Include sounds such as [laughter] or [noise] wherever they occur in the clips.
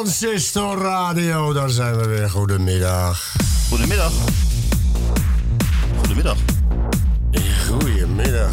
Transistor Radio, daar zijn we weer. Goedemiddag. Goedemiddag. Goedemiddag. Goedemiddag.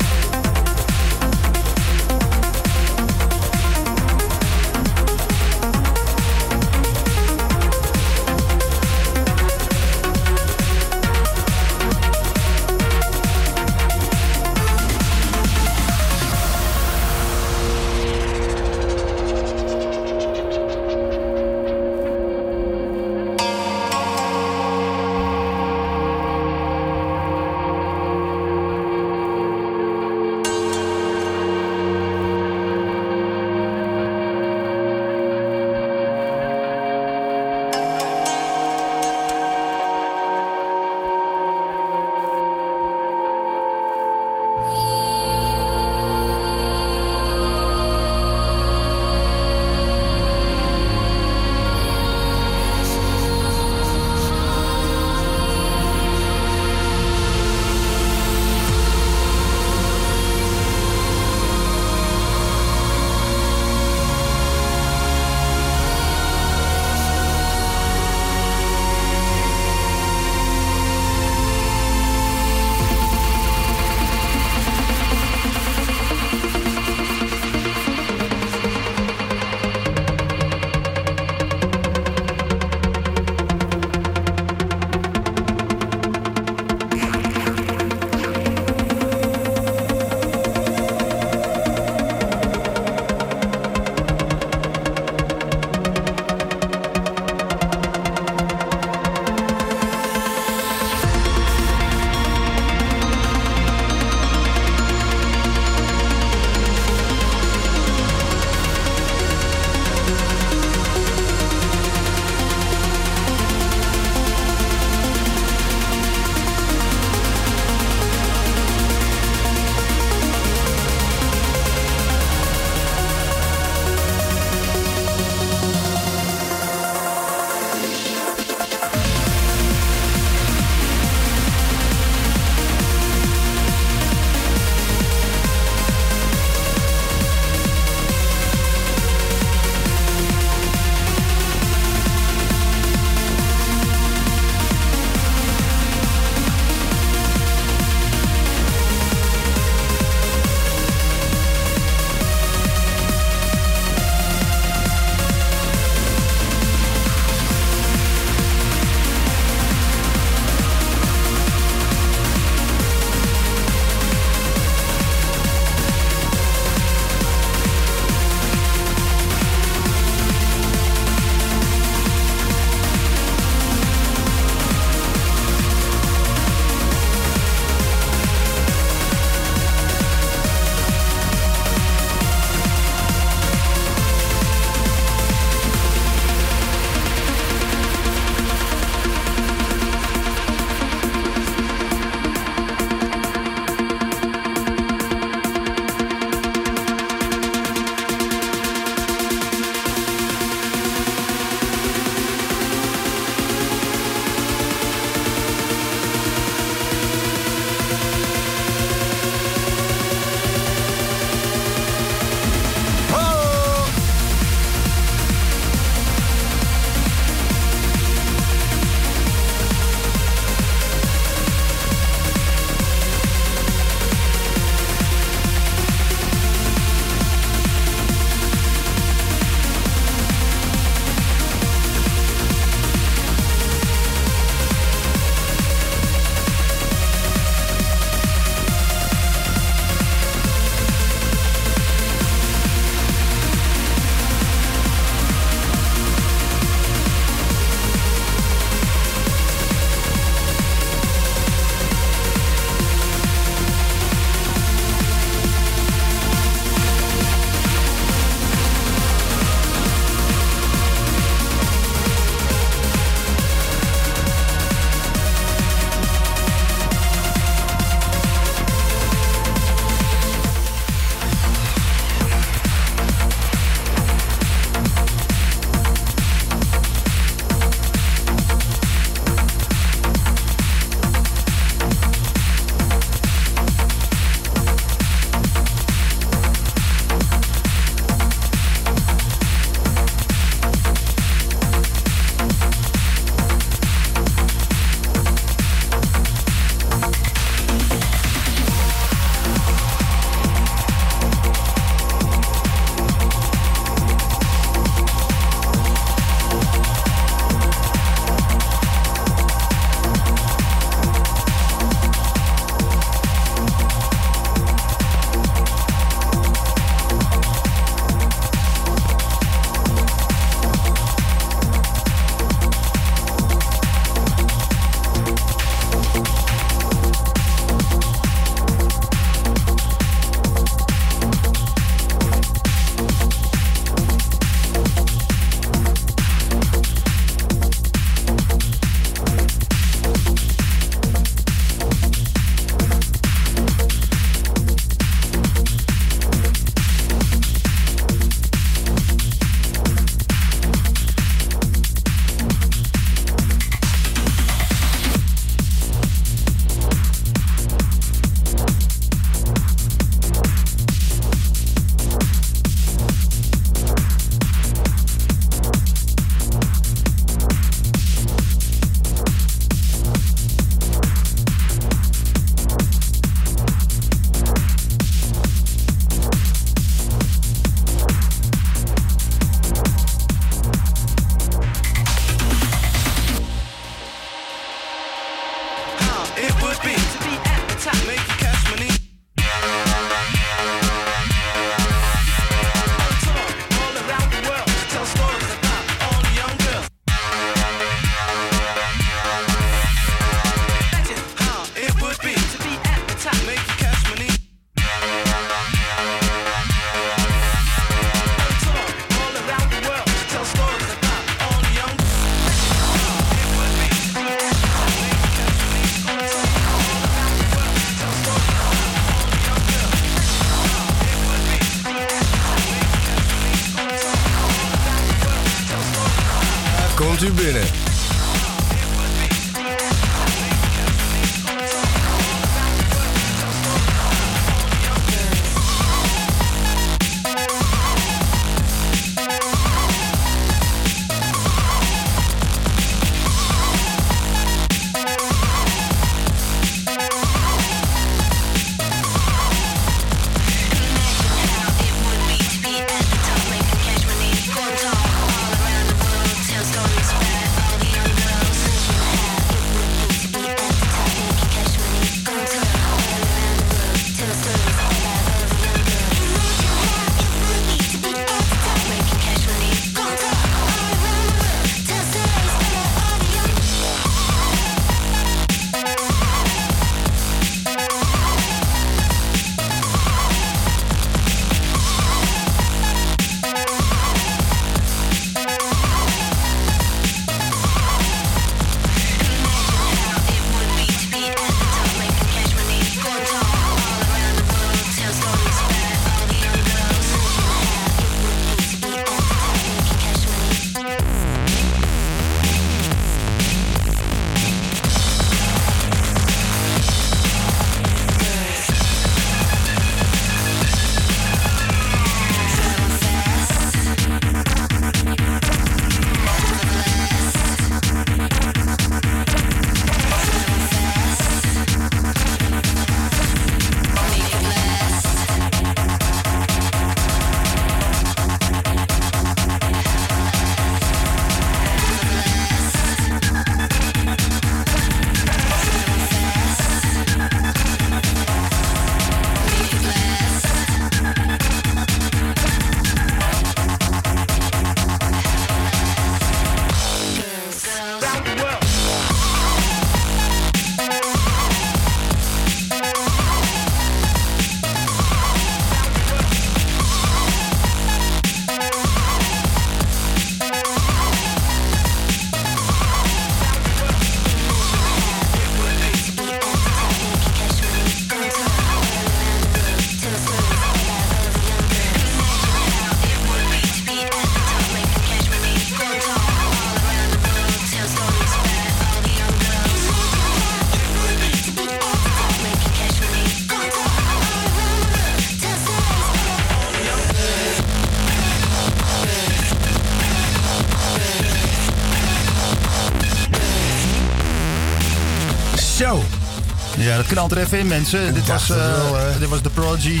Even in, mensen. Dit was, uh, dit was The Prodigy.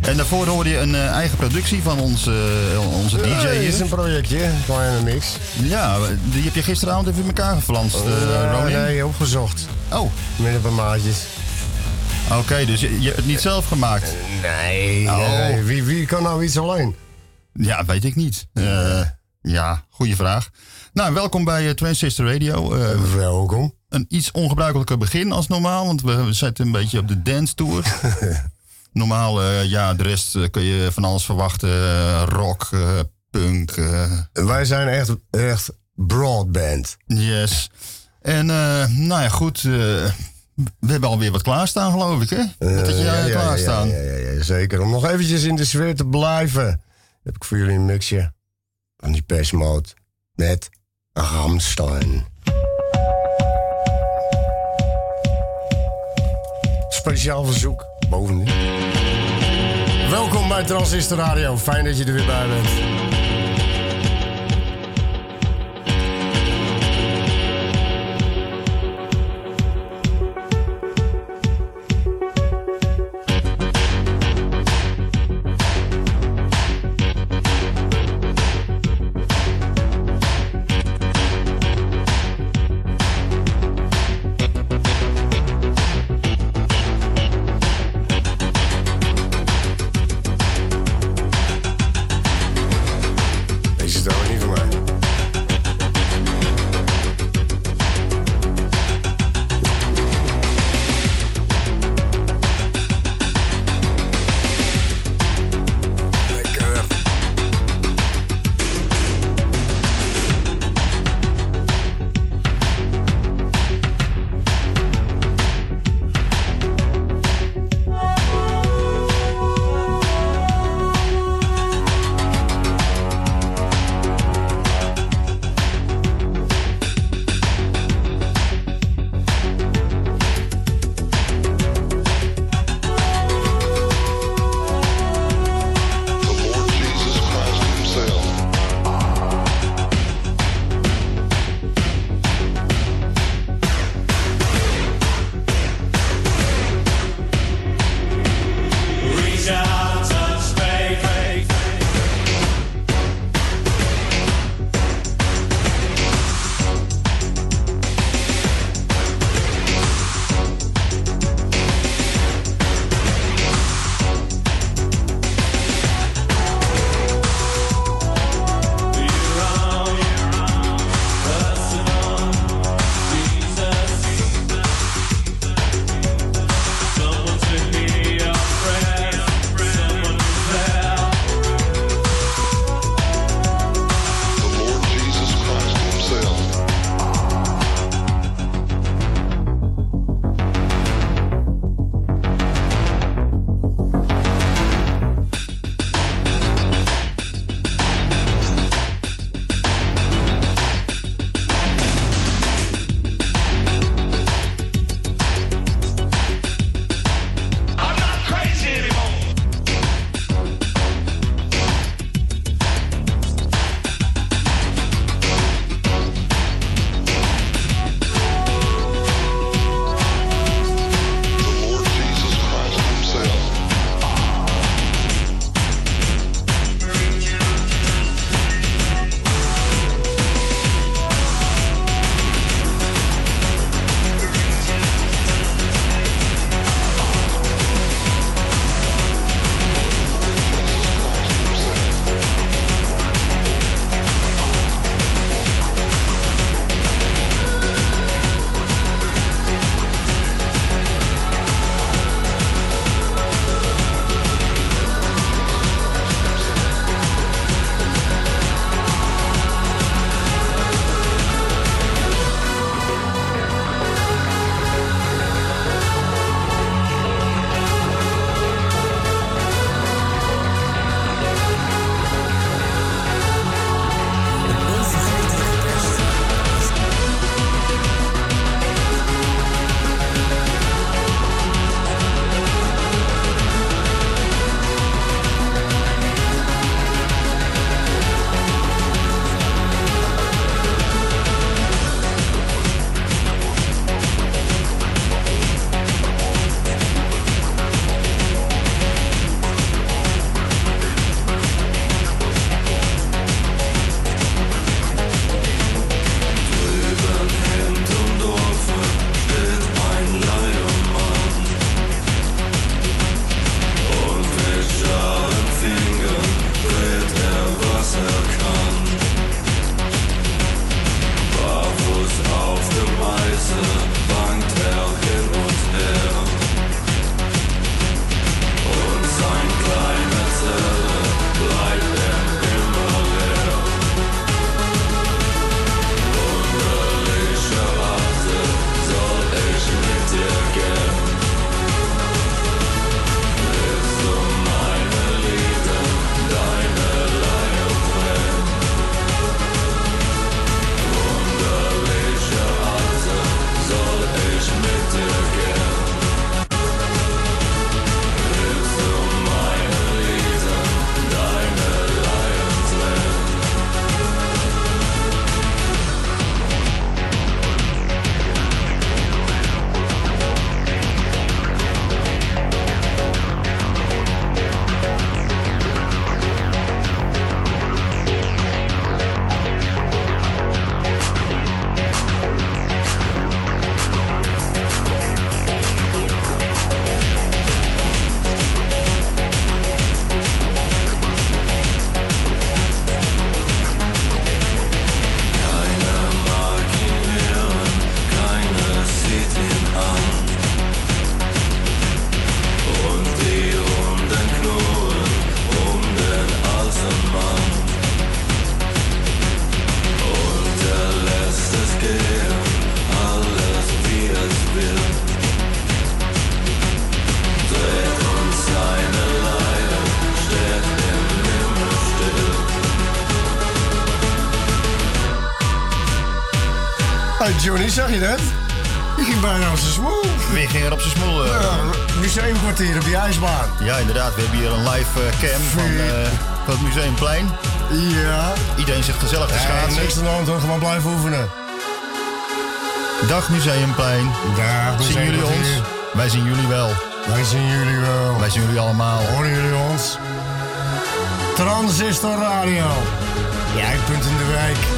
En daarvoor hoorde je een uh, eigen productie van onze, uh, onze DJ dit is een projectje, kleine mix. Ja, die heb je gisteravond even in elkaar geflanst, uh? Nee, opgezocht. Oh. Met een paar maatjes. Oké, dus je, je, hebt het niet zelf gemaakt? Nee, oh. Wie, wie kan nou iets alleen? Ja, weet ik niet. ja, goede vraag. Nou, welkom bij Transistor Radio. welkom een iets ongebruikelijker begin als normaal, want we zitten een beetje op de dance tour. [laughs] normaal, uh, ja, de rest uh, kun je van alles verwachten. Uh, rock, punk. Wij zijn echt, echt broadband. Yes. En nou ja, goed. we hebben alweer wat klaarstaan, geloof ik, hè? Wat had jij ja, klaarstaan? Ja, ja, ja, zeker. Om nog eventjes in de sfeer te blijven, heb ik voor jullie een mixje van die persmode met Ramstein. Speciaal verzoek bovenin. Welkom bij Transistor Radio. Fijn dat je er weer bij bent. Johnny, zag je dat? Die ging bijna op zijn smoel. Wie ging er op zijn smoel? Uh... Ja, museumkwartier op die ijsbaan. Ja, inderdaad. We hebben hier een live uh, cam van, uh, van het Museumplein. Ja. Iedereen zit gezellig te schaatsen. Ja, niks aan de hand hoor, gewoon blijven oefenen. Dag Museumplein. Dag Zien jullie ons? Wij zien jullie wel. Wij zien jullie wel. Wij zien jullie allemaal. Horen jullie ons? Transistor Radio. Jij punt in de wijk.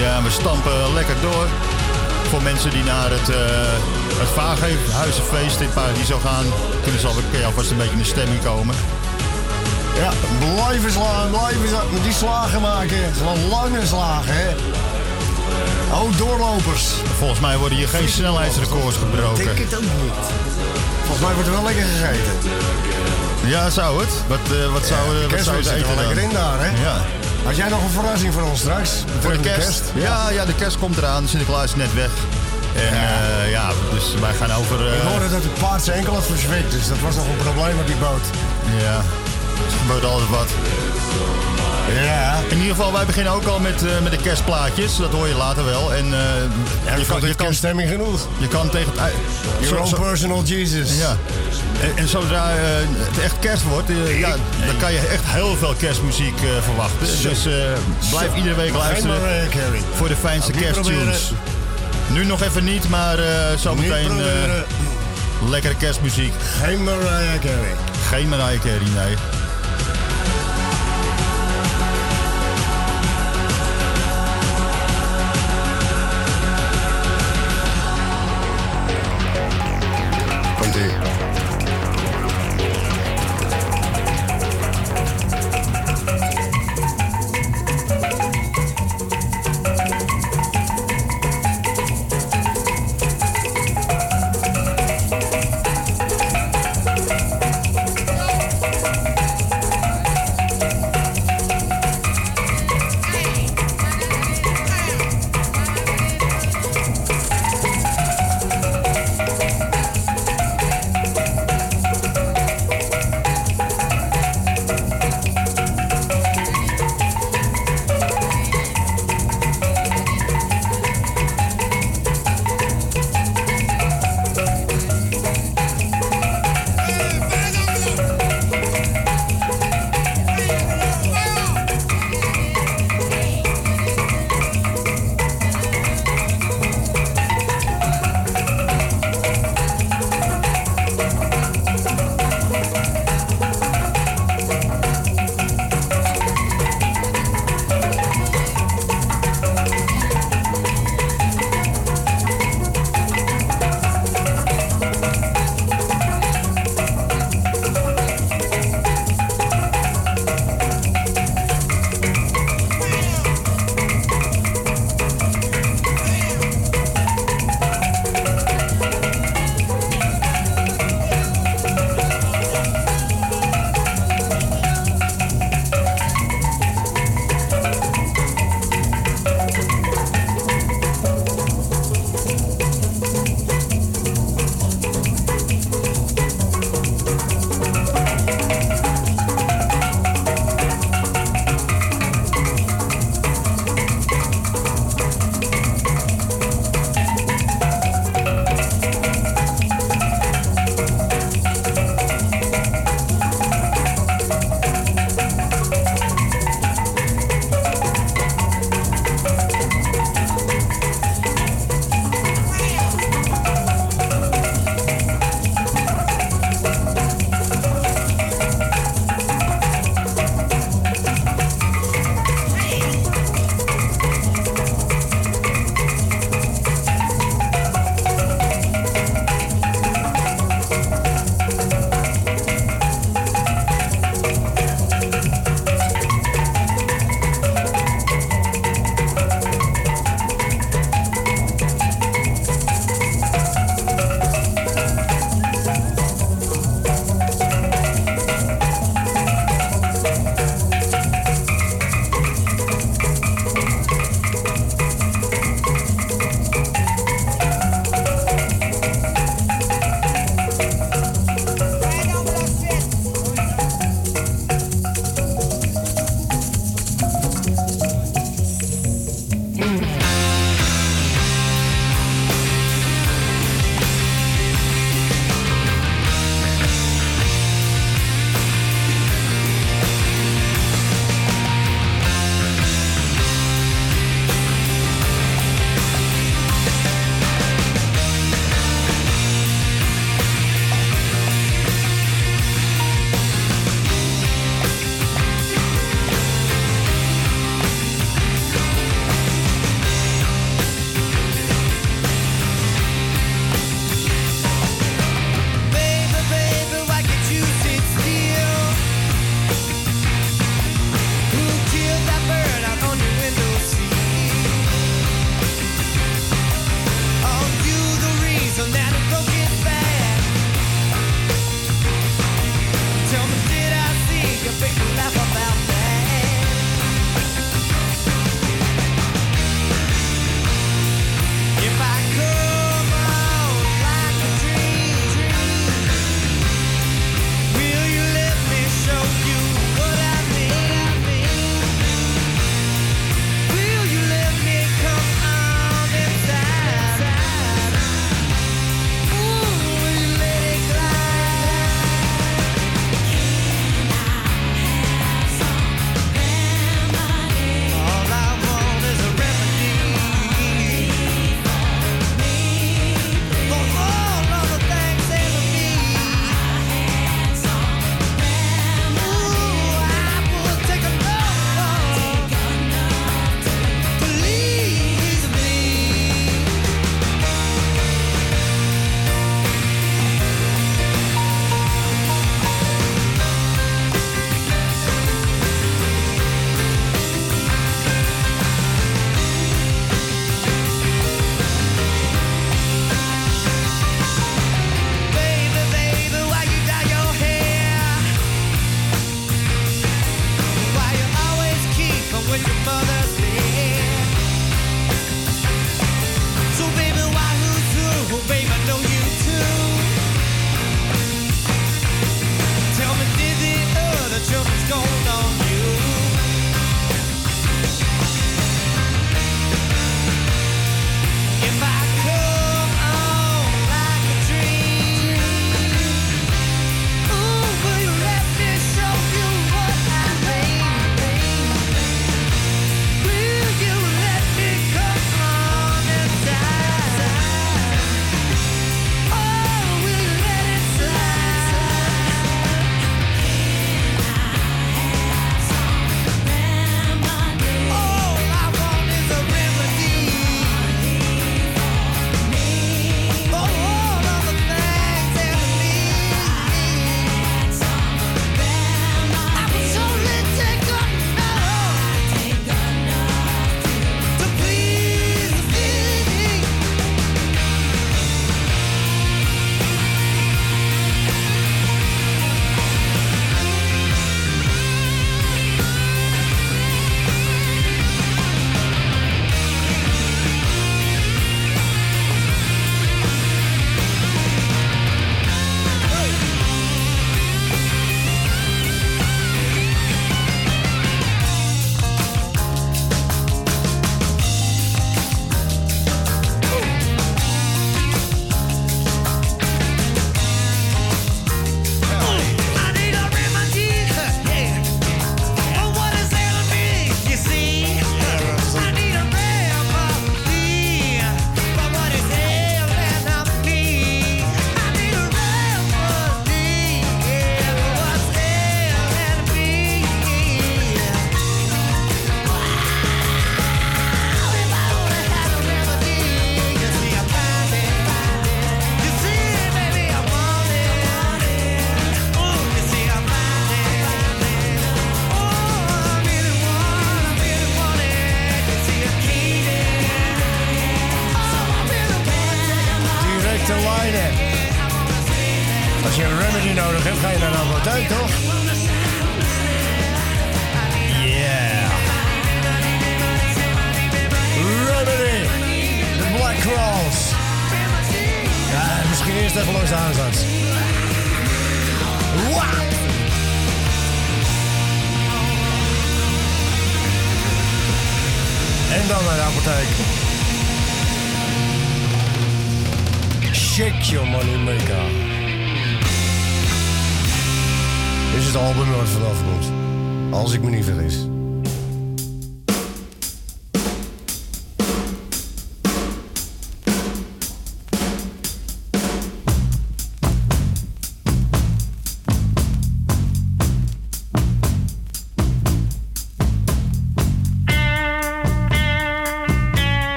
Ja, we stampen lekker door. Voor mensen die naar het, uh, het Vaaghuizenfeest in Paradiso gaan, kunnen ze alvast een beetje in de stemming komen. Ja, blijven slaan, blijven slaan. Die slagen maken. Gewoon lange slagen, hè. Oh, doorlopers. Volgens mij worden hier geen snelheidsrecords gebroken. Ik denk het ook niet. Volgens mij wordt er wel lekker gegeten. Ja, zou het. Wat, uh, wat zou, uh, wat zou het eten wel lekker in daar, hè? Ja. Had jij nog een verrassing voor ons straks? Voor de kerst? kerst? Ja. ja, de kerst komt eraan. Sinterklaas is net weg. En ja, uh, ja dus wij gaan over... Ik hoorde dat het paard zijn enkel had verzwikt, dus dat was nog een probleem op die boot. Ja, er gebeurt altijd wat. Ja. In ieder geval, wij beginnen ook al met, uh, met de kerstplaatjes. Dat hoor je later wel. En, uh, ja, je, kan, je kan stemming genoeg. Je kan tegen het... Your own personal Jesus. Ja. En, en zodra uh, het echt kerst wordt, ja, dan kan je echt heel veel kerstmuziek verwachten. Zo. Dus blijf Zo. iedere week luisteren voor de fijnste kersttunes. Nu nog even niet, maar zometeen lekkere kerstmuziek. Geen Mariah Carey. Geen Mariah Carey, nee.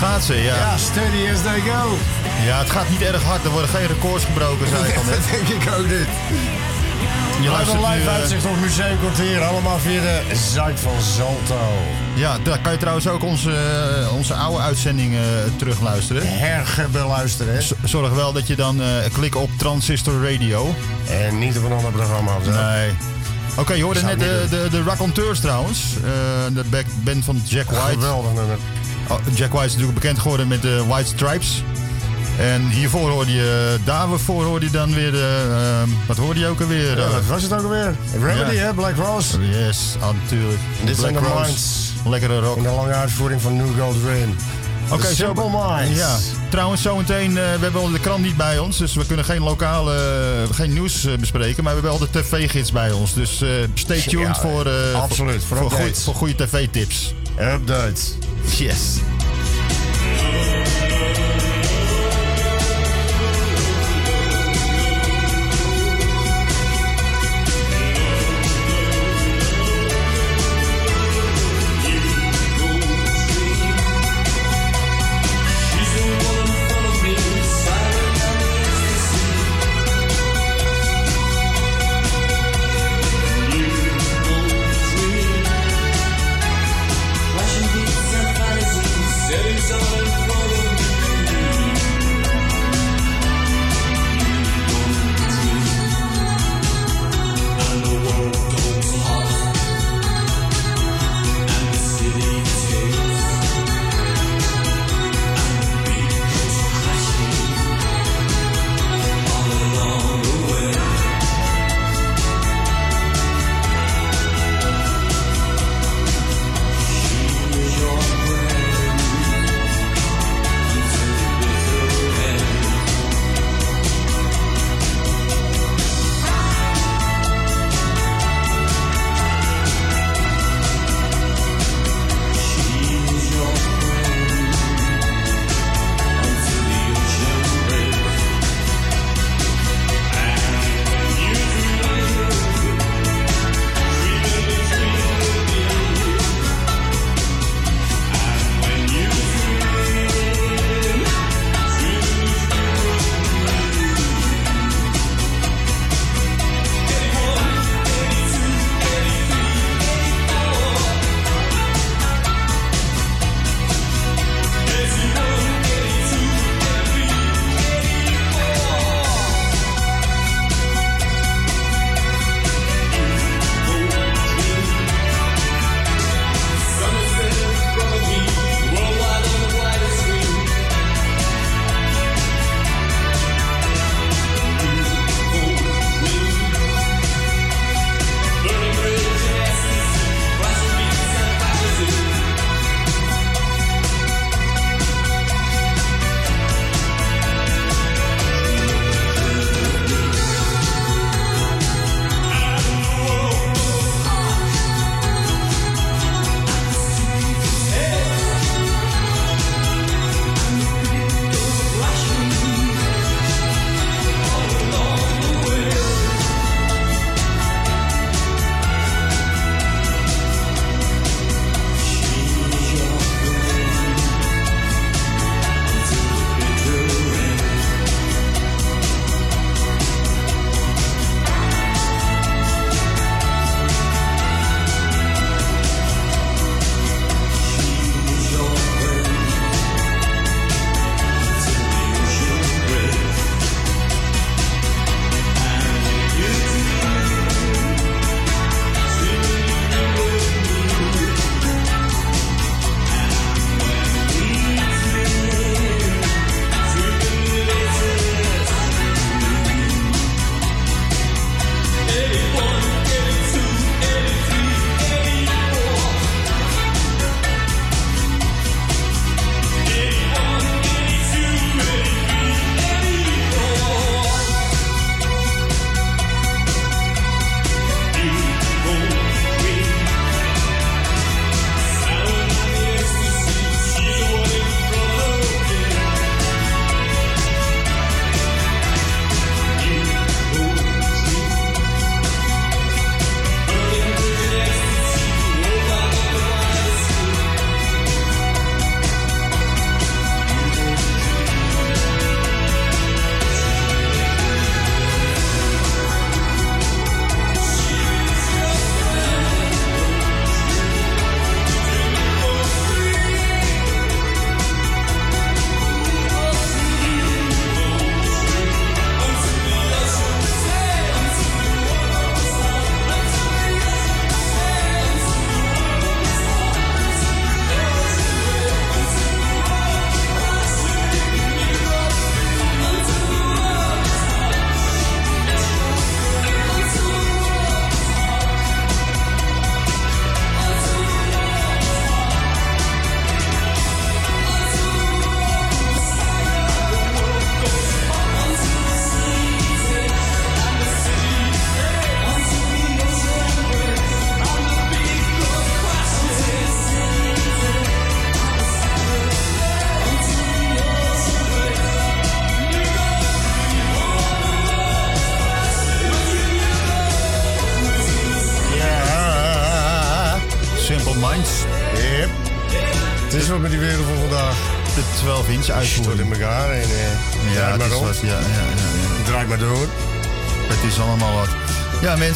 Schaatsen, ja. Ja, steady as they go. Ja, het gaat niet erg hard. Er worden geen records gebroken, zei ik al net. [laughs] dat denk ik ook niet. Je luistert een live uitzicht op Museumkwartier. Allemaal via de Zuid van Zalto. Ja, daar kan je trouwens ook onze, eh, onze oude uitzendingen uh, terugluisteren. Herbeluisteren. Zorg wel dat je dan uh, klikt op Transistor Radio. En niet op een ander programma of zo. Nee. Oké, okay, je hoorde net de, de, de Raconteurs trouwens. de band van Jack White. Geweldig nummer. Jack White is natuurlijk bekend geworden met de White Stripes. En hiervoor hoorde je, daarvoor hoorde je dan weer, de, uh, wat hoorde je ook alweer? Ja, wat was het ook alweer? Remedy, ja. hè? Black Rose. Yes, natuurlijk. Dit zijn de Minds. Lekkere rock. In de lange uitvoering van New Gold Rain. Oké, okay, Simple Minds. Ja. Trouwens, zometeen, uh, we hebben al de krant niet bij ons, dus we kunnen geen lokale, uh, geen nieuws bespreken, maar we hebben al de tv-gids bij ons. Dus stay tuned ja, voor, absoluut, voor, voor, voor, voor goede tv-tips. Updates. Yes.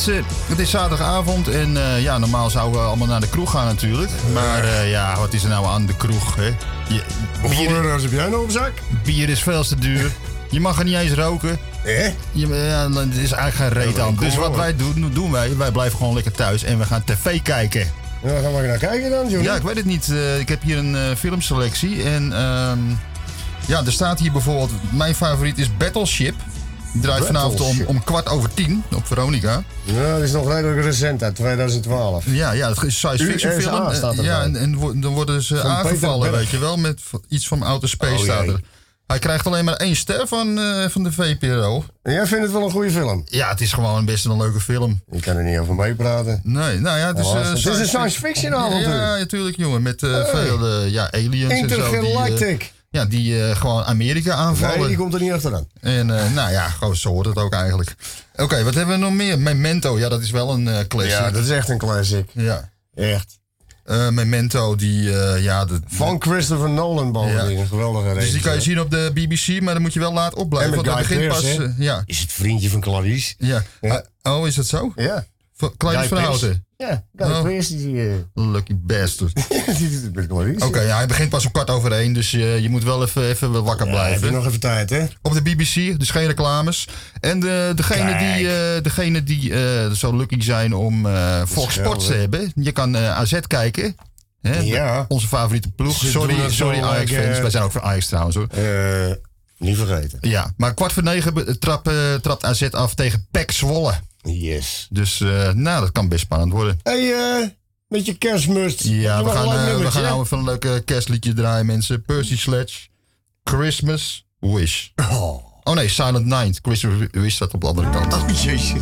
het is zaterdagavond en eh, ja, normaal zouden we allemaal naar de kroeg gaan natuurlijk. Maar ja, eh, wat is er nou aan de kroeg? Hè? Je, bier, eh, heb jij nou op zak? Bier is veel te duur. Je mag er niet eens roken. Eh? Ja, is eigenlijk geen reet aan. Dus wat wij doen, nou, doen wij, wij blijven gewoon lekker thuis en we gaan tv kijken. Ja, gaan we naar kijken dan, jongen? Ja, ik weet het niet. Ik heb hier een filmselectie en ehm, ja, er staat hier bijvoorbeeld, mijn favoriet is Battleship. Draait vanavond om, om kwart over tien op Veronica. Ja, dat is nog redelijk recent uit 2012. Ja, ja dat is science fiction film. Eh, ja, en, en dan worden ze aangevallen, weet je wel, met iets van outer space oh, Hij krijgt alleen maar één ster van, eh, van de VPRO. Jij vindt het wel een goede film? Ja, het is gewoon best een leuke film. Ik kan er niet over meepraten. Nee, nou ja, het is... Oh, eh, is een science fiction avontuur. Ja, natuurlijk, jongen. Met eh, veel ja, aliens en zo. Ja, die eh, gewoon Amerika aanvallen. Nee, die komt er niet achteraan. En eh, nou ja, gewoon zo hoort het ook eigenlijk. Oké, wat hebben we nog meer? Memento, ja, dat is wel een eh, classic. Ja, dat is echt een classic. Ja. Echt. Memento, die, ja... De, Van Christopher Nolan bovendien, een geweldige race. Dus die kan je zien op de BBC, maar dan moet je wel laat opblijven. Want begint pas... ja. Is het vriendje van Clarice. Ja. oh, is dat zo? Ja. Clarice van Houten. Ja, ik Lucky bastard. [laughs] Oké, ja, hij begint pas om kwart over één, dus eh, je moet wel even, even wakker ja, blijven. nog even tijd, hè? Op de BBC, dus geen reclames. En de, degene die, eh, degene die eh, zo lucky zijn om Fox Sports te hebben, je kan AZ kijken. Hè? Ja. Onze favoriete ploeg. Sorry, sorry Ajax-fans, wij zijn ook voor Ajax trouwens hoor. Niet vergeten. Ja, maar kwart voor negen trap, uh, trapt AZ af tegen PEC Zwolle. Yes. Dus eh, nou, dat kan best spannend worden. hey, uh, met je kerstmust. Ja, we gaan, we gaan nou even een leuk kerstliedje draaien, mensen. Percy Sledge, Christmas Wish. Oh. oh, nee, Silent Night. Christmas Wish staat op de andere kant. Oh, jezus.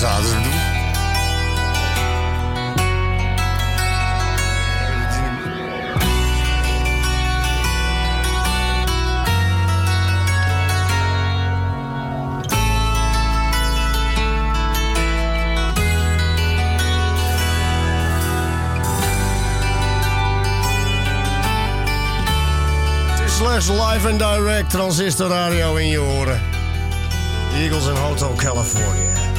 zaten ze doen. live and direct transistor radio in je oren. Eagles in Hotel California.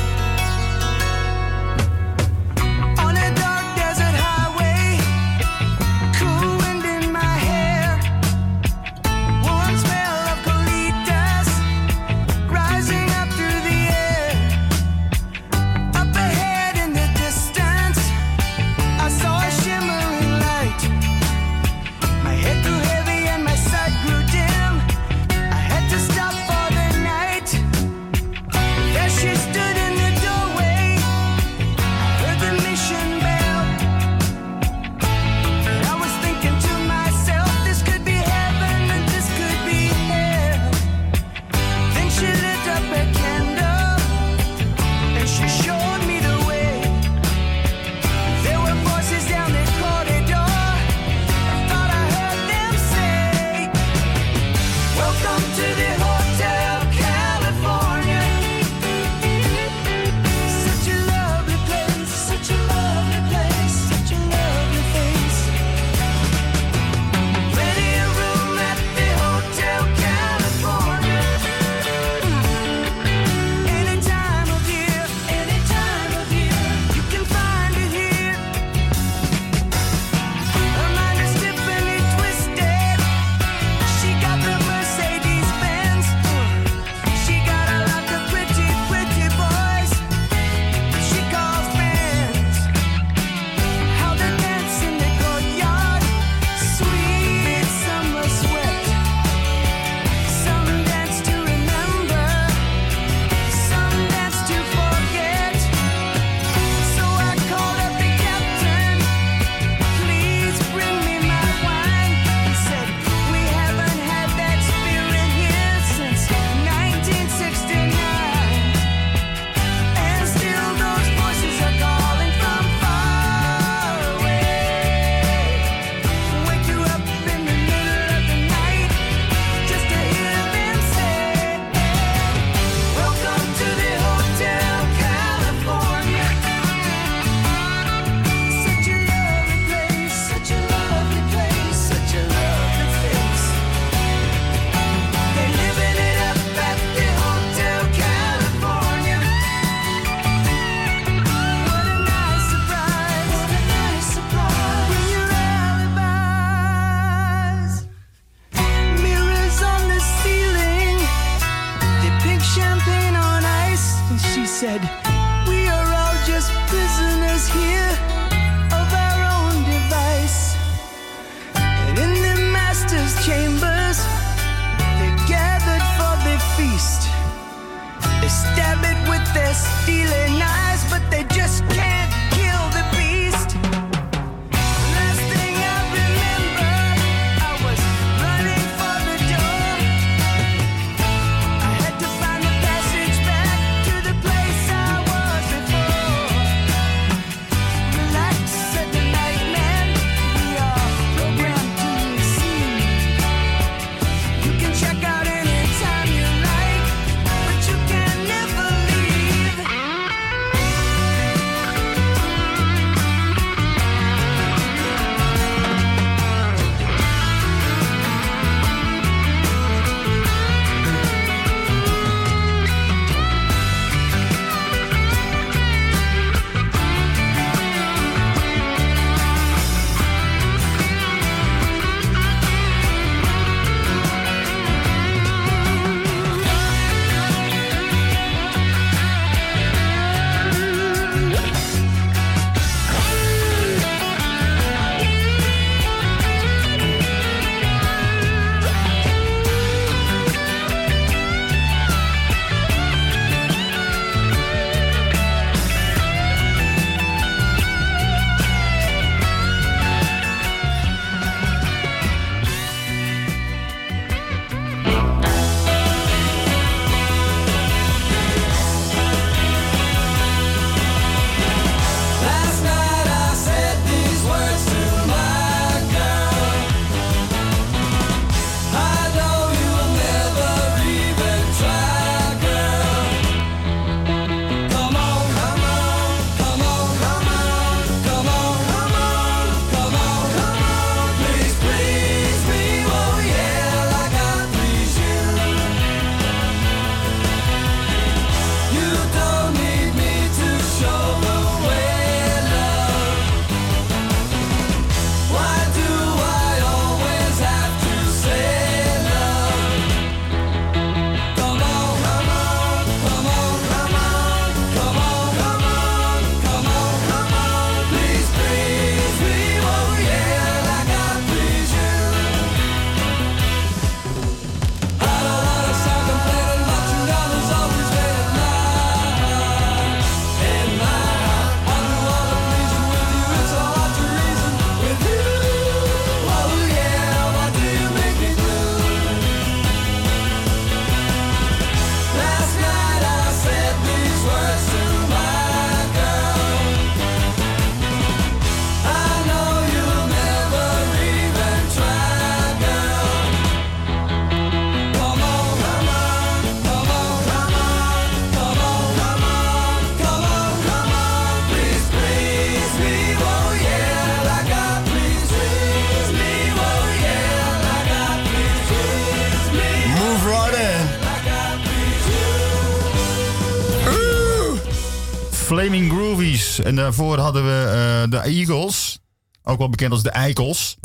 En daarvoor hadden we uh, de Eagles. Ook wel bekend als de Eikels.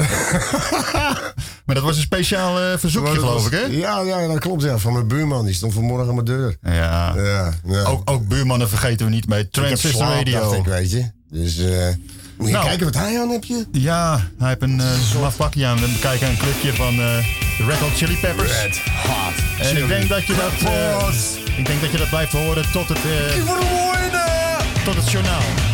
[laughs] maar dat was een speciaal uh, verzoekje, geloof ik, hè? Ja, ja, dat klopt. Ja. Van mijn buurman. Die stond vanmorgen aan mijn deur. Ja. ja, ja. Ook, ook buurmannen vergeten we niet bij Transistor Radio. Ik, weet je. Dus... Uh, moet je nou, kijken wat hij aan heb je? Ja, hij heeft een uh, pakje aan. We kijken een clubje van uh, de Red Hot Chili Peppers. Red Hot En ik denk dat je dat, ik denk dat je dat blijft horen tot het, tot het journaal.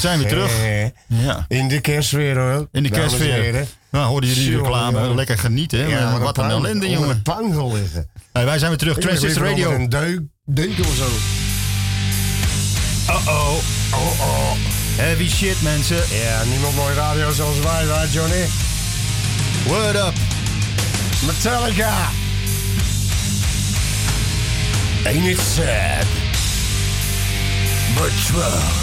Zijn weer terug. [laughs] Ja. In de kerstsfeer hoor. In de kerstsfeer. Nou, hoorden jullie de reclame. Lekker genieten. Ja, wat, een ellende, jongen. Een liggen. Hey, wij zijn weer terug. Transistor Radio. Een deuk, deuk of zo. Uh-oh. Oh oh. Heavy shit, mensen. Ja, niemand mooi radio zoals wij, right, Johnny? Word up. Metallica. Ain't it sad? But true.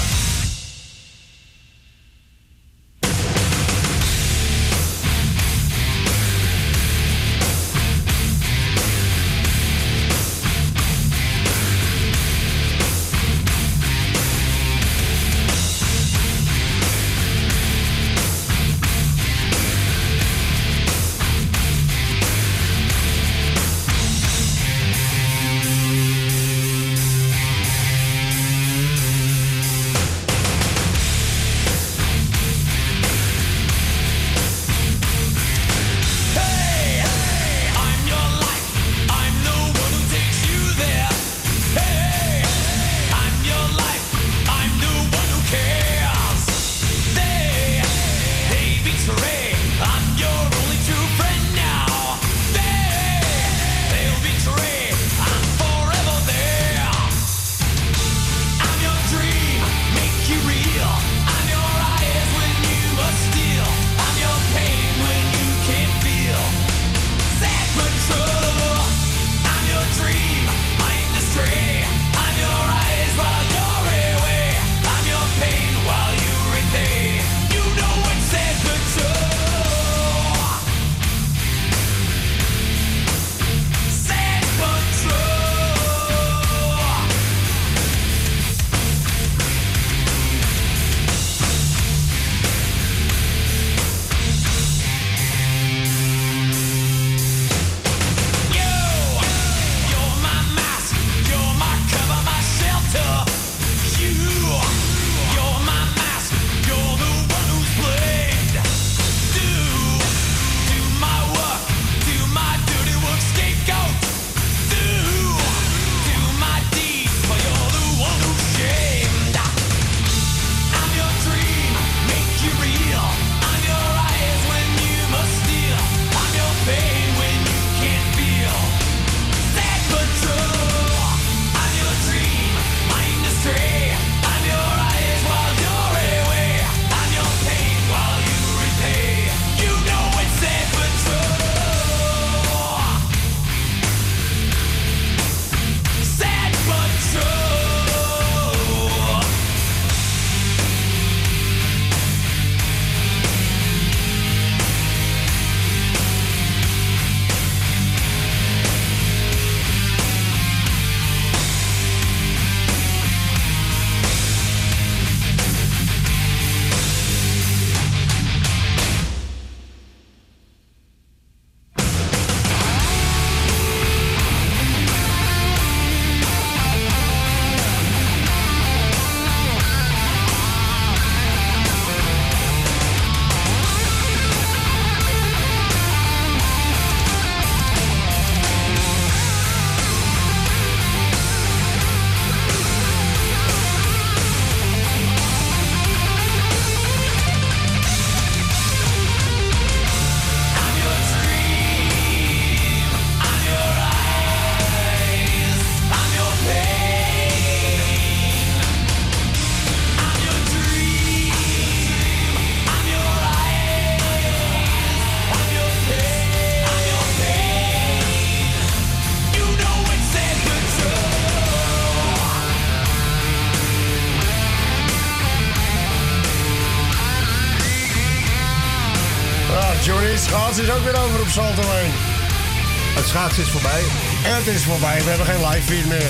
Het schaatsen is voorbij. En het is voorbij. We hebben geen live feed meer.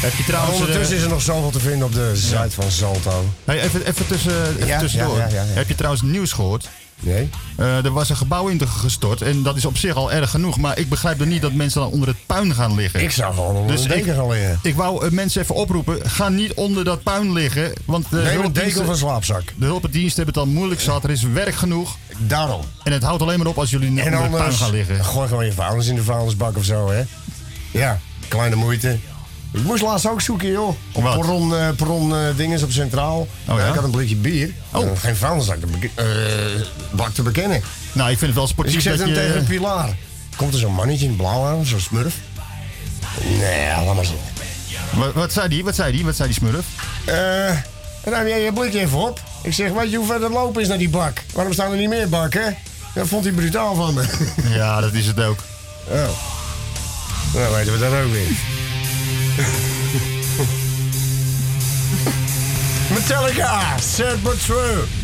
Heb je trouwens... Ondertussen is er nog zoveel te vinden op de site van Salto. Hey, even, even, tussen, even Ja, tussendoor. ja. Heb je trouwens nieuws gehoord? Nee? Eh, er was een gebouw in gestort en dat is op zich al erg genoeg. Maar ik begrijp er niet dat mensen dan onder het puin gaan liggen. Ik zou gewoon onder Dus een deken ik- gaan liggen. Ik wou eh, mensen even oproepen, ga niet onder dat puin liggen. Want de Neem een hulpdiensten- deken of een slaapzak. De hulpendiensten hebben het al moeilijk zat. Er is werk genoeg. Daarom. En het houdt alleen maar op als jullie onder het puin anders, gaan liggen. gooi gewoon je vuilnis in de vuilnisbak of zo, hè. Ja, kleine moeite. Ik moest laatst ook zoeken, joh. Op Wat? perron, eh perron eh, dinges op Centraal. ja? ik had een blikje bier. Oh. Eh, geen vuilnisbak te, beke- eh, bak te bekennen. Nou, ik vind het wel Dus sportief ik zet dat hem tegen een pilaar. Komt er zo'n mannetje in blauw aan, zo'n smurf. Nee, laat maar zitten. Wat, wat zei die? Wat zei die? Wat zei die smurf? Eh, ruim jij je blikje even op. Ik zeg, weet je hoe ver het lopen is naar die bak? Waarom staan er niet meer bakken? Dat vond hij brutaal van me. Ja, dat is het ook. Oh. Nou, weten we dat ook weer. Metallica, sad but true.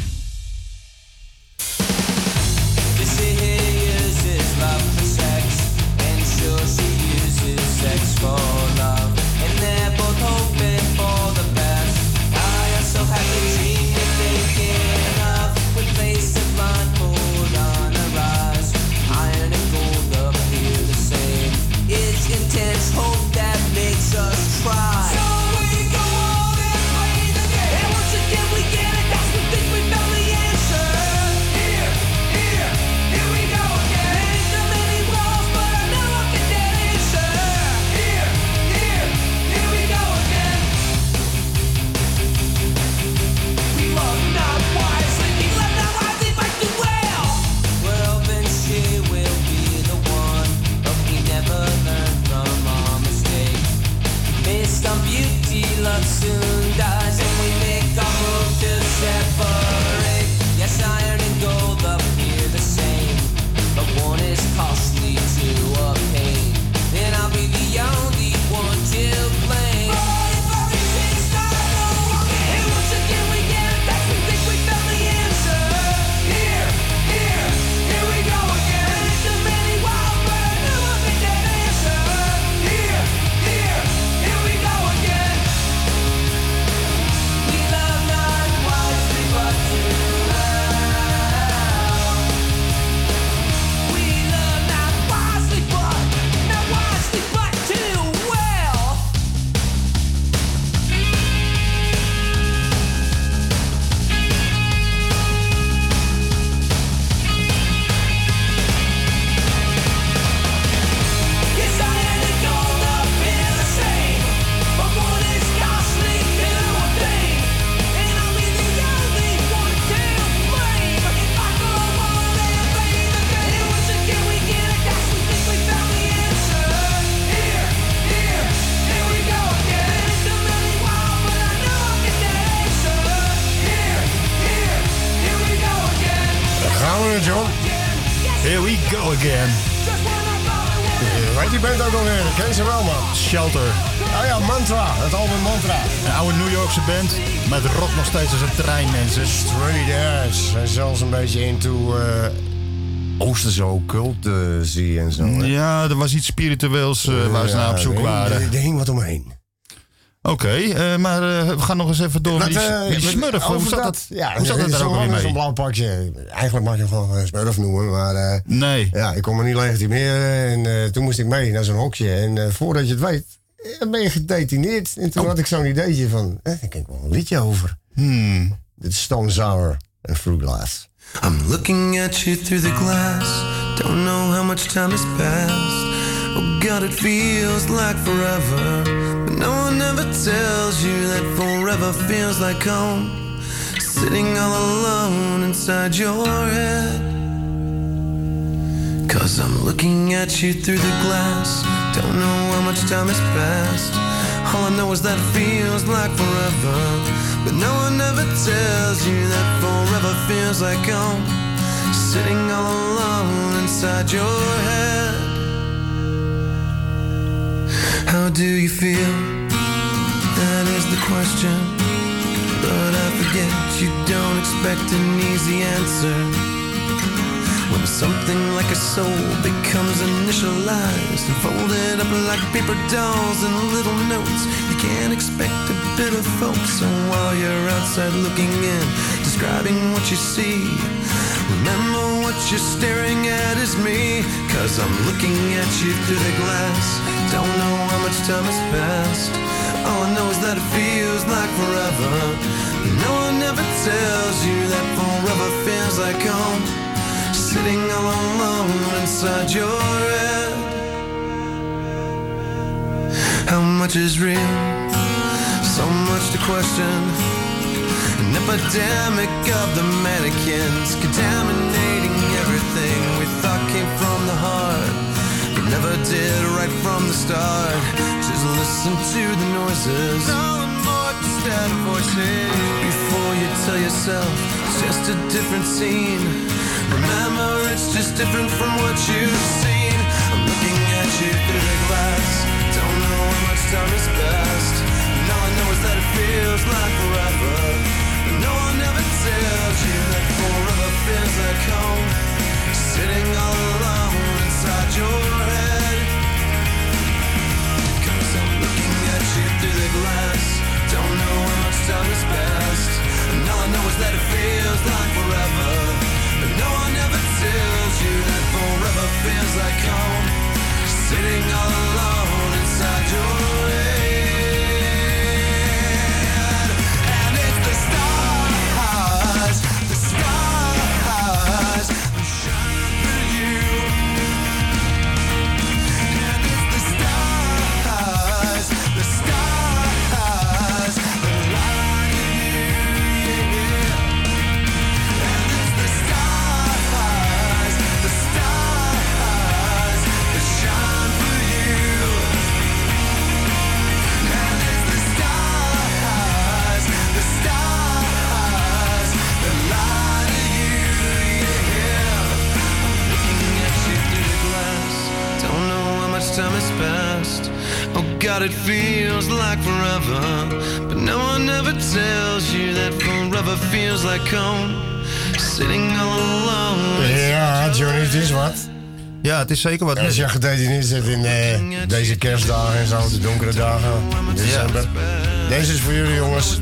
Band. Maar het rokt nog steeds als een trein, mensen. Straight Edge. Zijn zelfs een beetje into eh Oosterse zie en zo. hè. Ja, er was iets spiritueels eh, waar ze naar op zoek waren. Er er hing wat omheen. Oké, eh, maar we gaan nog eens even door met die, die smurf. Hoe zat dat, Ja, hoe zat dat daar ook weer met Zo'n mee? blauw pakje. Eigenlijk mag je hem gewoon smurf noemen, maar... Nee. Ja, ik kon me niet legitimeren en toen moest ik mee naar zo'n hokje. En voordat je het weet, eh, ben je gedetineerd. En Oh. toen had ik zo'n ideetje van, eh, ik wel een liedje over. Hmm. Dit is Stone Sour en Fruit Glass. I'm looking at you through the glass. Don't know how much time has passed. Oh God, it feels like forever. But no one ever tells you that forever feels like home. Sitting all alone inside your head. Cause I'm looking at you through the glass. Don't know how much time has passed. All I know is that it feels like forever. But no one ever tells you that forever feels like home. Sitting all alone inside your head. How do you feel? That is the question. But I forget you don't expect an easy answer. Something like a soul becomes initialized and folded up like paper dolls and little notes. You can't expect a bit of folks. So while you're outside looking in, describing what you see, remember what you're staring at is me. Cause I'm looking at you through the glass. Don't know how much time has passed. All I know is that it feels like forever. No one ever tells you that forever feels like home. Sitting all alone inside your head. How much is real? So much to question. An epidemic of the mannequins contaminating everything we thought came from the heart, but never did right from the start. Just listen to the noises. Before you tell yourself it's just a different scene. Remember, it's just different from what you've seen. I'm looking at you through the glass. Don't know how much time has passed. And all I know is that it feels like forever. But no one ever tells you that forever feels like home. Sitting all alone it feels like forever. But no one ever tells you that forever feels like home. Sitting all alone. Ja, Johnny, het is wat. Ja, het is zeker wat. Als je gedetineerd zit in eh, deze kerstdagen en zo, de donkere dagen in december. Deze is voor jullie jongens.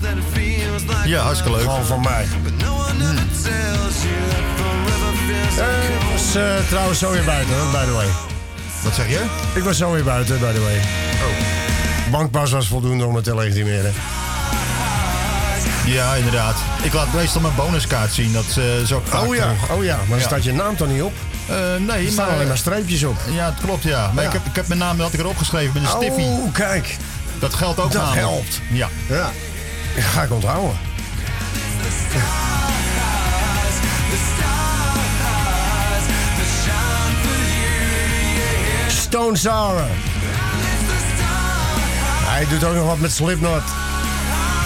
Ja, hartstikke leuk. Gewoon van mij. Ik was eh, trouwens zo weer buiten, hoor, by the way. Wat zeg je? Ik was zo weer buiten, by the way. Oh. Bankpas was voldoende om het te legitimeren. Ja, inderdaad. Ik laat meestal mijn bonuskaart zien. Dat uh, zo vaak Oh ja, toch. oh ja, maar Ja. staat je naam toch niet op? Eh, nee, Er staan alleen maar streepjes op. Ja, het klopt, ja. Maar Ja. Ik, heb, ik heb mijn naam had ik erop geschreven met een stiffy. Oh, kijk. Dat geldt ook Dat namelijk. helpt. Ja. Ja, dat ga ik onthouden. [laughs] Stone Sour. Hij doet ook nog wat met Slipknot.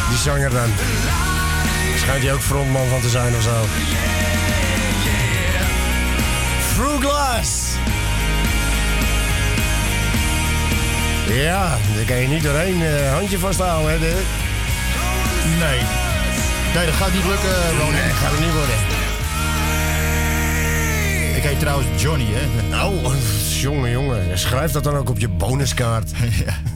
Die zanger dan. Schijnt hij ook frontman van te zijn of zo. Through Glass. Ja, daar kan je niet doorheen eh, handje vasthouden, hè? Nee. Nee, dat gaat niet lukken, Ronnie. Nee, gaat het niet worden. Ik heet trouwens Johnny, hè. Oh, [laughs] jongen, jongen. Schrijf dat dan ook op je bonuskaart. [laughs] ja.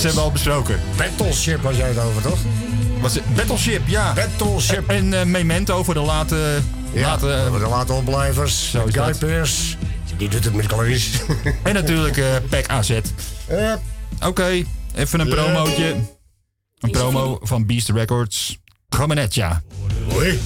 Ze hebben al besproken. Battleship was jij het over, toch? Was? Battleship, ja. Battleship. En, eh, Memento voor de late... Late, de late opblijvers. Guy Pearce. Die doet het met calories. [laughs] en natuurlijk eh, Pack AZ. Eh. Oké, even een promootje. Een promo van Beast Records. Promenetja. Hoi.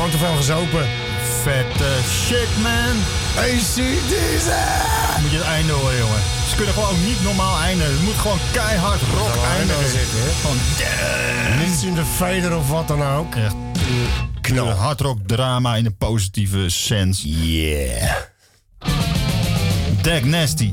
Gewoon te veel gezopen. Vette shit, man. ACDC! Moet je het einde horen, jongen. Ze kunnen gewoon niet normaal eindigen. Het moet gewoon keihard rock eindigen. zitten? Gewoon Niets in de veder of wat dan ook. echt Knal. hardrock drama in een positieve sens. Yeah. Dag Nasty.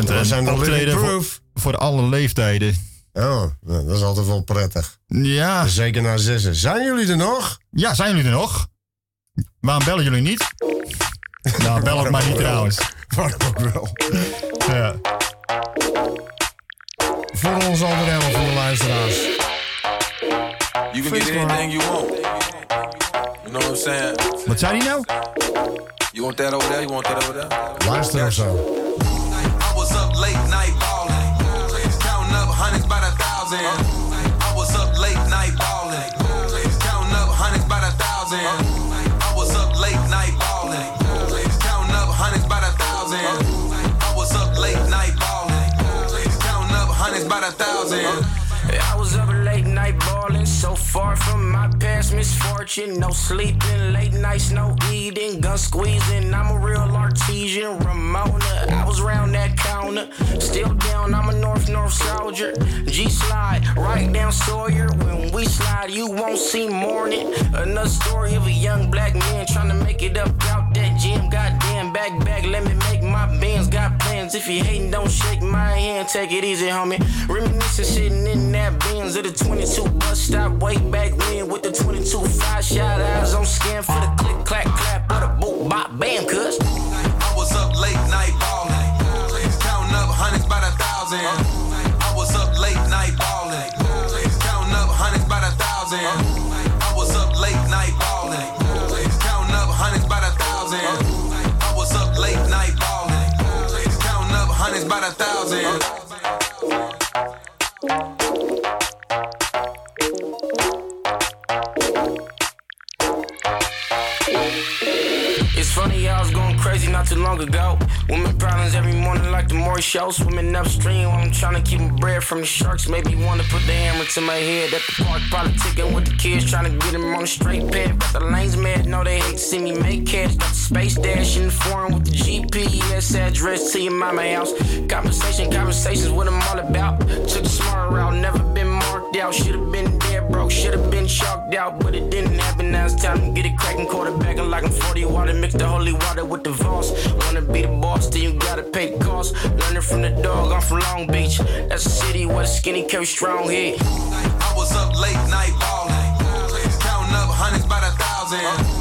Dat zijn een de living optreden voor, proof. voor alle leeftijden. Oh, dat is altijd wel prettig. Ja. Zeker na zessen. Zijn jullie er nog? ja, zijn jullie er nog? Waarom bellen jullie niet? Nou, bel ook maar niet trouwens. Waarom ook wel. Ja. Voor ons andere helft van de luisteraars. You can get anything you want. You know what I'm saying? Wat zei hij nou? You want that over there? You want that over there? Luister of zo. Night ballin', counting up hundreds by the thousand. Far from my past misfortune. No sleeping, late nights, no eating, gun squeezing. I'm a real artesian, Ramona. I was round that counter, still down. I'm a North North soldier. G slide right down Sawyer. When we slide, you won't see morning. Another story of a young black man trying to make it up out that gym. Goddamn, back back, let me my bands. Got plans. If you hating, don't shake my hand. Take it easy, homie. Reminiscing, sitting in that Benz at the 22 bus stop way back when with the 22 five shot eyes on scan for the click clack clap or the boot bop bam. Cuz I was up late night ballin', counting up hundreds by the thousand. Up hundreds by the thousand. Not too long ago. Women problems every morning like the Maury show. Swimming upstream while I'm trying to keep my bread from the sharks. Maybe wanna put the hammer to my head at the park. Politicking with the kids, trying to get them on the straight path. Got the lanes mad, know they hate to see me make cash. Got the space dash in the foreign with the GPS address to your mama house. Conversation, conversations, what I'm all about. Took the smart route, never been marked out. Should've been dead broke, should've been shocked out, but it didn't happen. Now it's time to get it cracking, quarterbacking like I'm 40 water. Mix the holy water with the Voss. Wanna be the boss, then you gotta pay costs. Learning from the dog, I'm from Long Beach. That's a city where the skinny carry strong heat. I was up late night ballin', counting up hundreds by the thousand.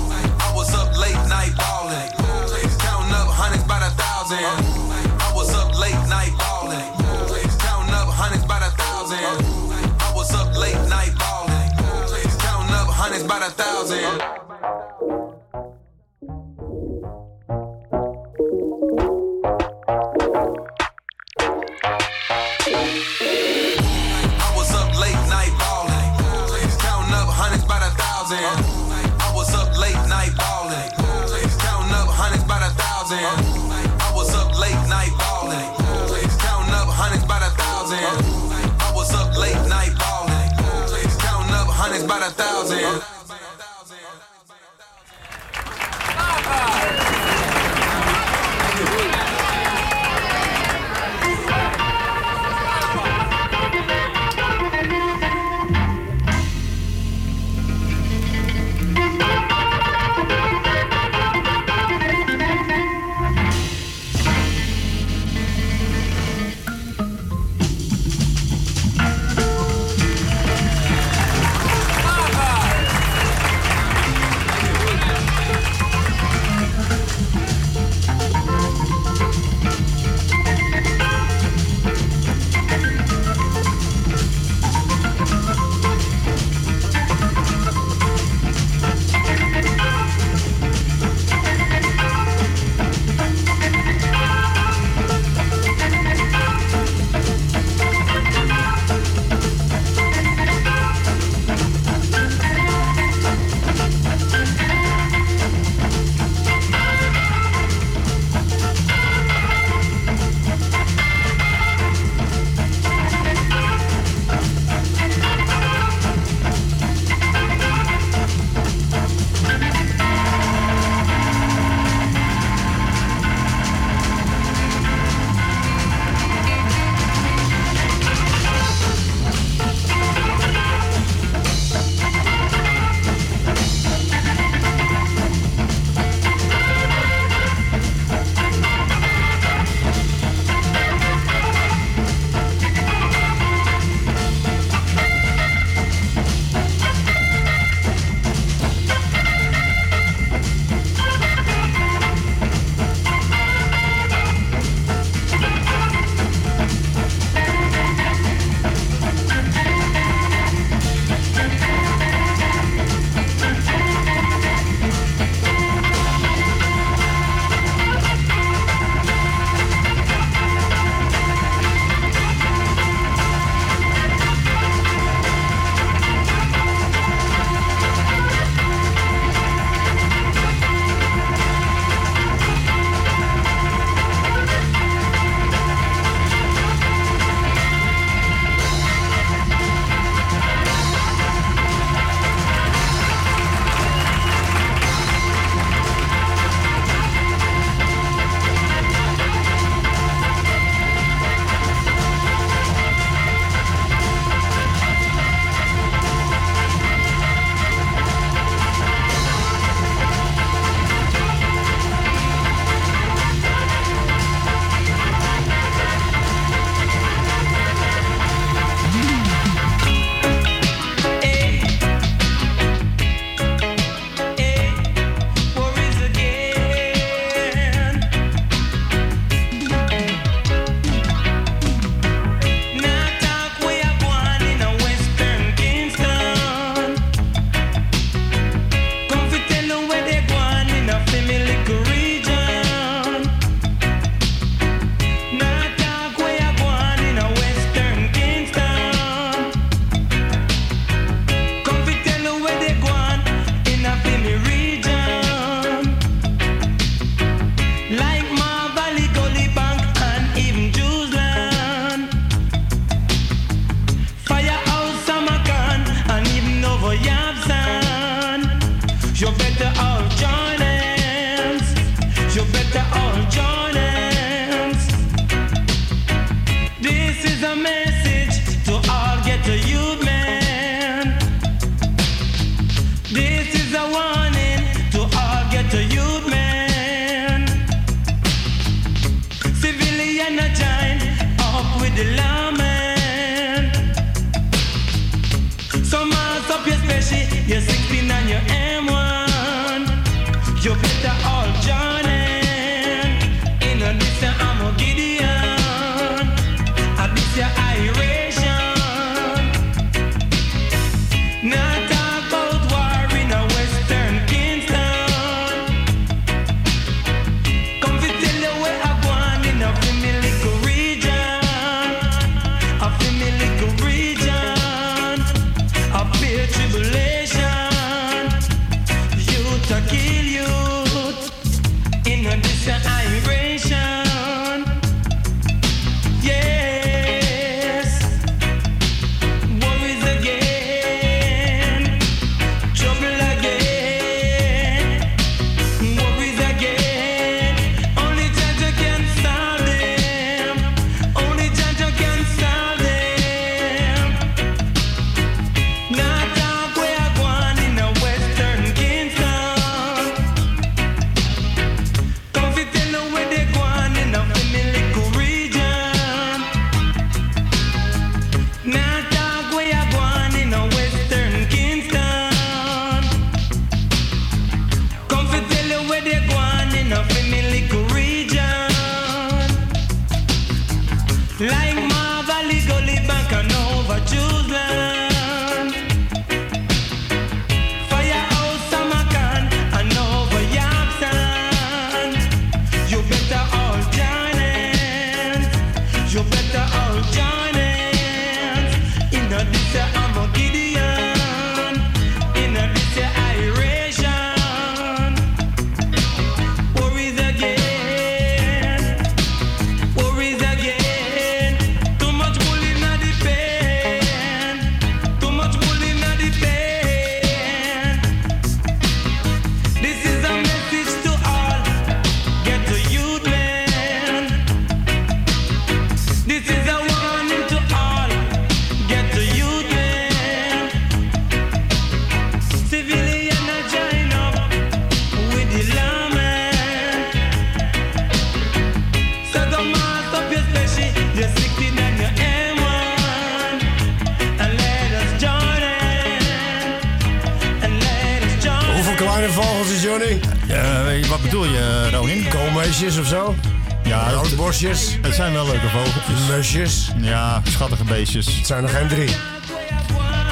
Het zijn er geen drie.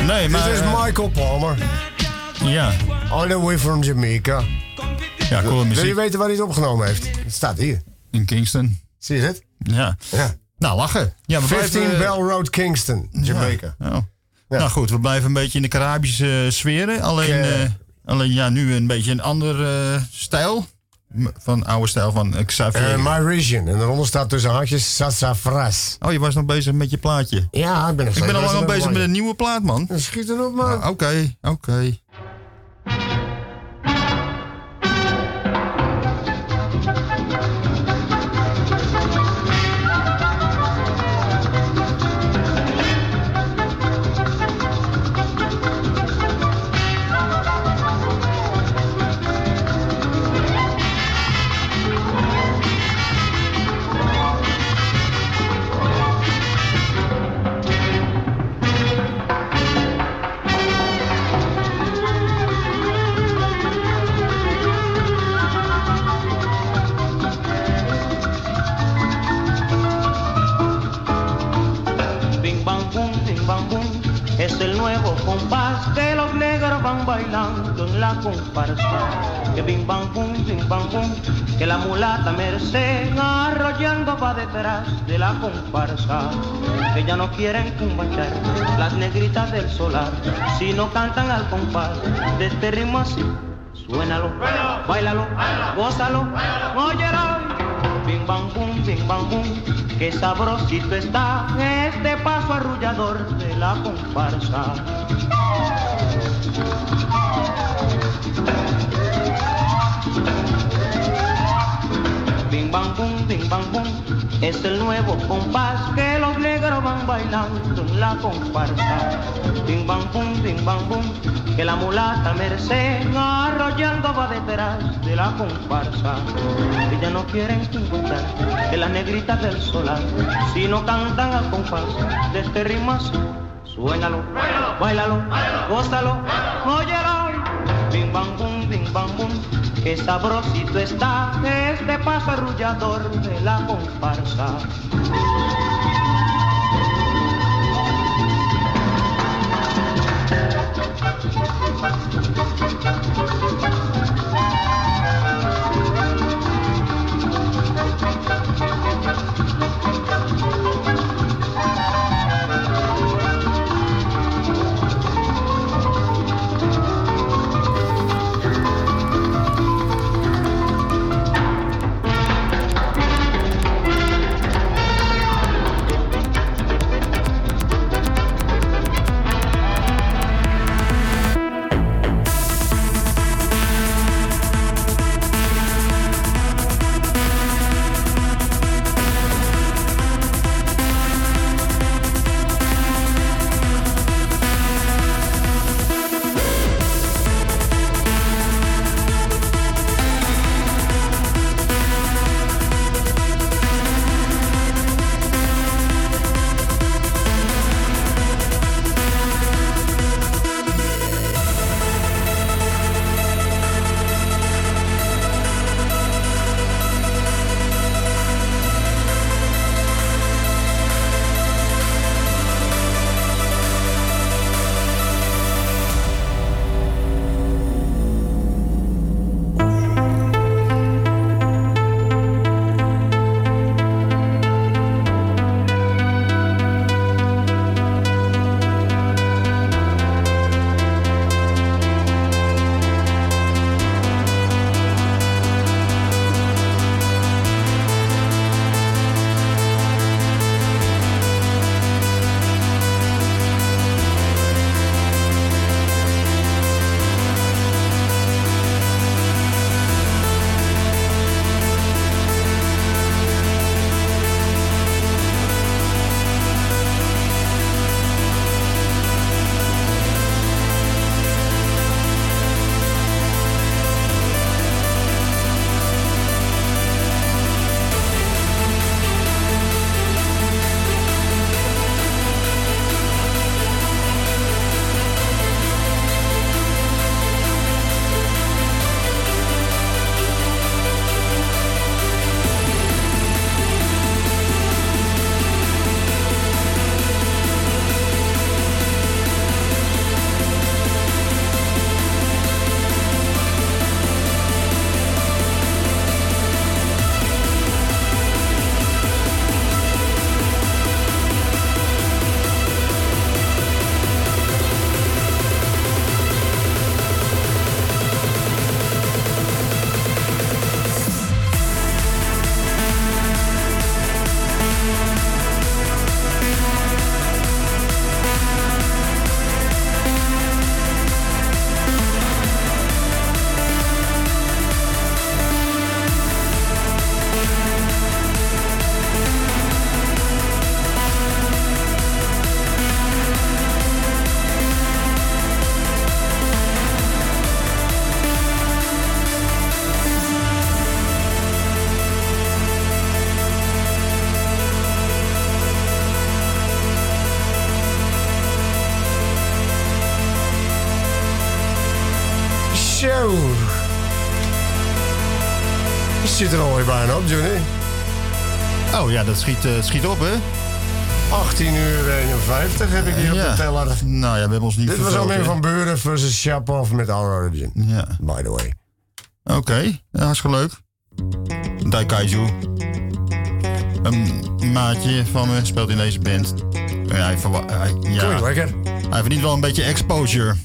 Nee, maar... Dit is eh, Michael Palmer. Ja, All the way from Jamaica. ja coole Wil je muziek. weten waar hij het opgenomen heeft? Het staat hier. In Kingston. Zie je het? Ja. Ja. Nou, lachen. Ja, we 15 blijven, Bell Road, Kingston, Jamaica. Ja. Oh. Nou goed, we blijven een beetje in de Caribische eh, sferen. Alleen, eh, alleen ja, nu een beetje een ander eh, stijl. Van oude stijl van eh, Xavier. Eh, My Region. En daaronder staat tussen haakjes Sassafras. oh, je was nog bezig met je plaatje. Ja, ik ben nog Ik ben al lang bezig met een... nieuwe plaat, man. Schiet erop, man. Ah, Oké, oké. Detrás de la comparsa. Que ya no quieren cumbachar las negritas del solar, si no cantan al compás de este ritmo así. Suénalo, bailalo, gózalo, óyelo. Bing bang boom, bing bang boom, qué sabrosito está este paso arrullador de la comparsa. Bang boom, bing bang boom, es el nuevo compás que los negros van bailando en la comparsa. Bing bang boom, bing bang boom, que la mulata merced arrollando va detrás de la comparsa. Que ya no quieren encontrar que las negritas del solar, si no cantan al compás de este ritmo así. Suénalo, bailalo, gózalo, óyelo. Bing bang boom, bing bang boom, qué sabrosito está este paso arrullador la comparsa. Bijna op, Johnny. Oh ja, dat schiet, eh, schiet op, hè? 18 uur 51 heb ik hier op de teller. Nou ja, we hebben ons niet Dit was Armin hè? van Buren versus Shapov met Our Origin. Ja. By the way. Oké, ja, hartstikke leuk. Daikaiju. Een maatje van me speelt in deze band. Hij, hij, ja, Klinkt lekker. hij verdient wel een beetje exposure.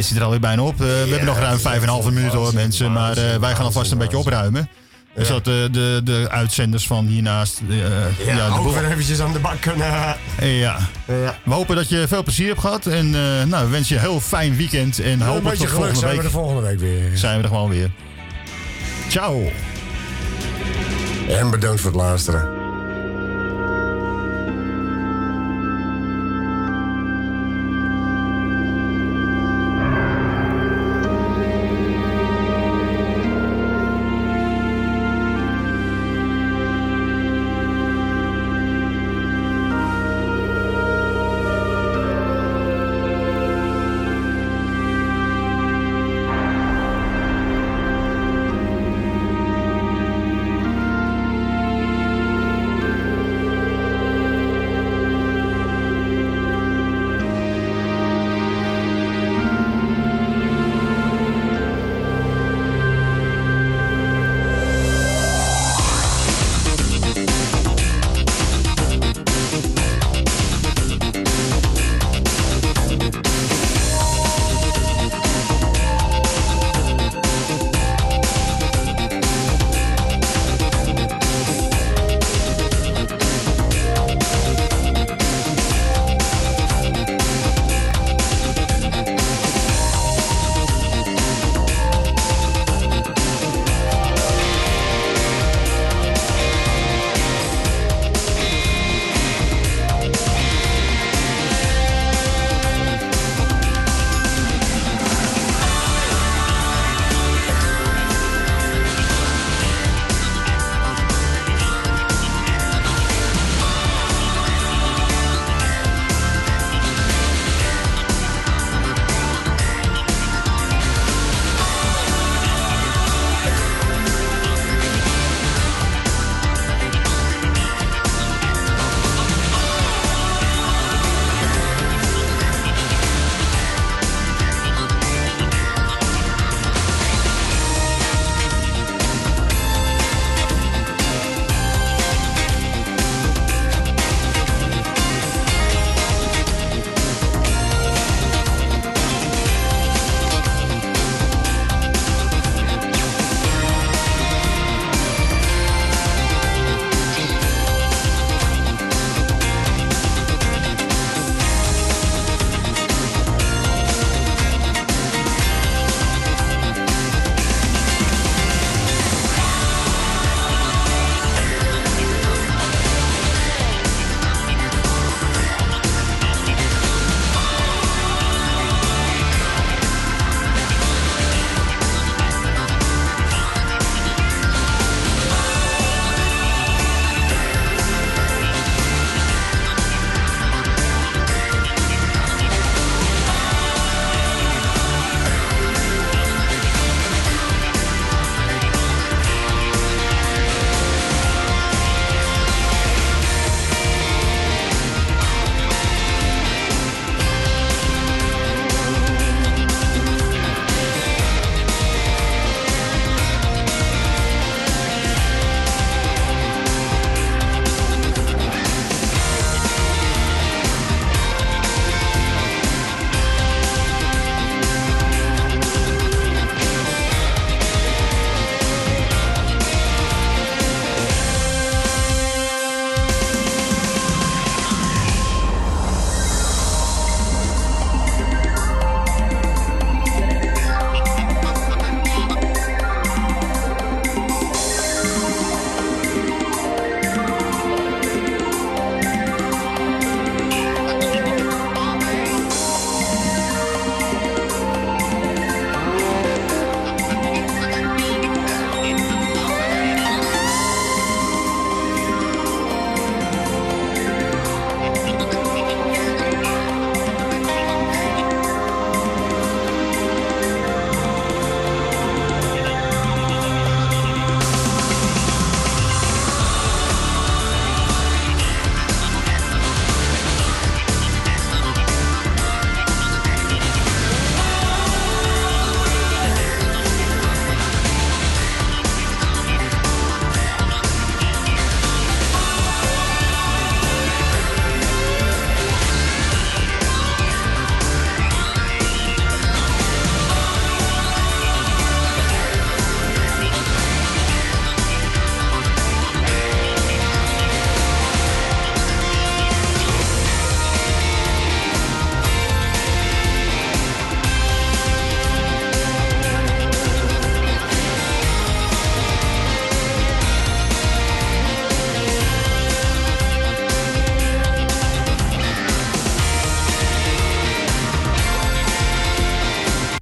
Tijd zit er alweer bijna op. Eh, we hebben nog ruim 5,5 minuten hoor, mensen. Maar eh, wij gaan alvast een beetje opruimen. Dus dat de, de, de uitzenders van hiernaast... eh, Ja, ja, de ook bo- weer eventjes aan de bak kunnen. Eh, ja. We hopen dat je veel plezier hebt gehad. En eh, nou, we wensen je een heel fijn weekend. En hopelijk beetje tot volgende zijn we er volgende week weer. Zijn we er gewoon weer. Ciao. En bedankt voor het luisteren.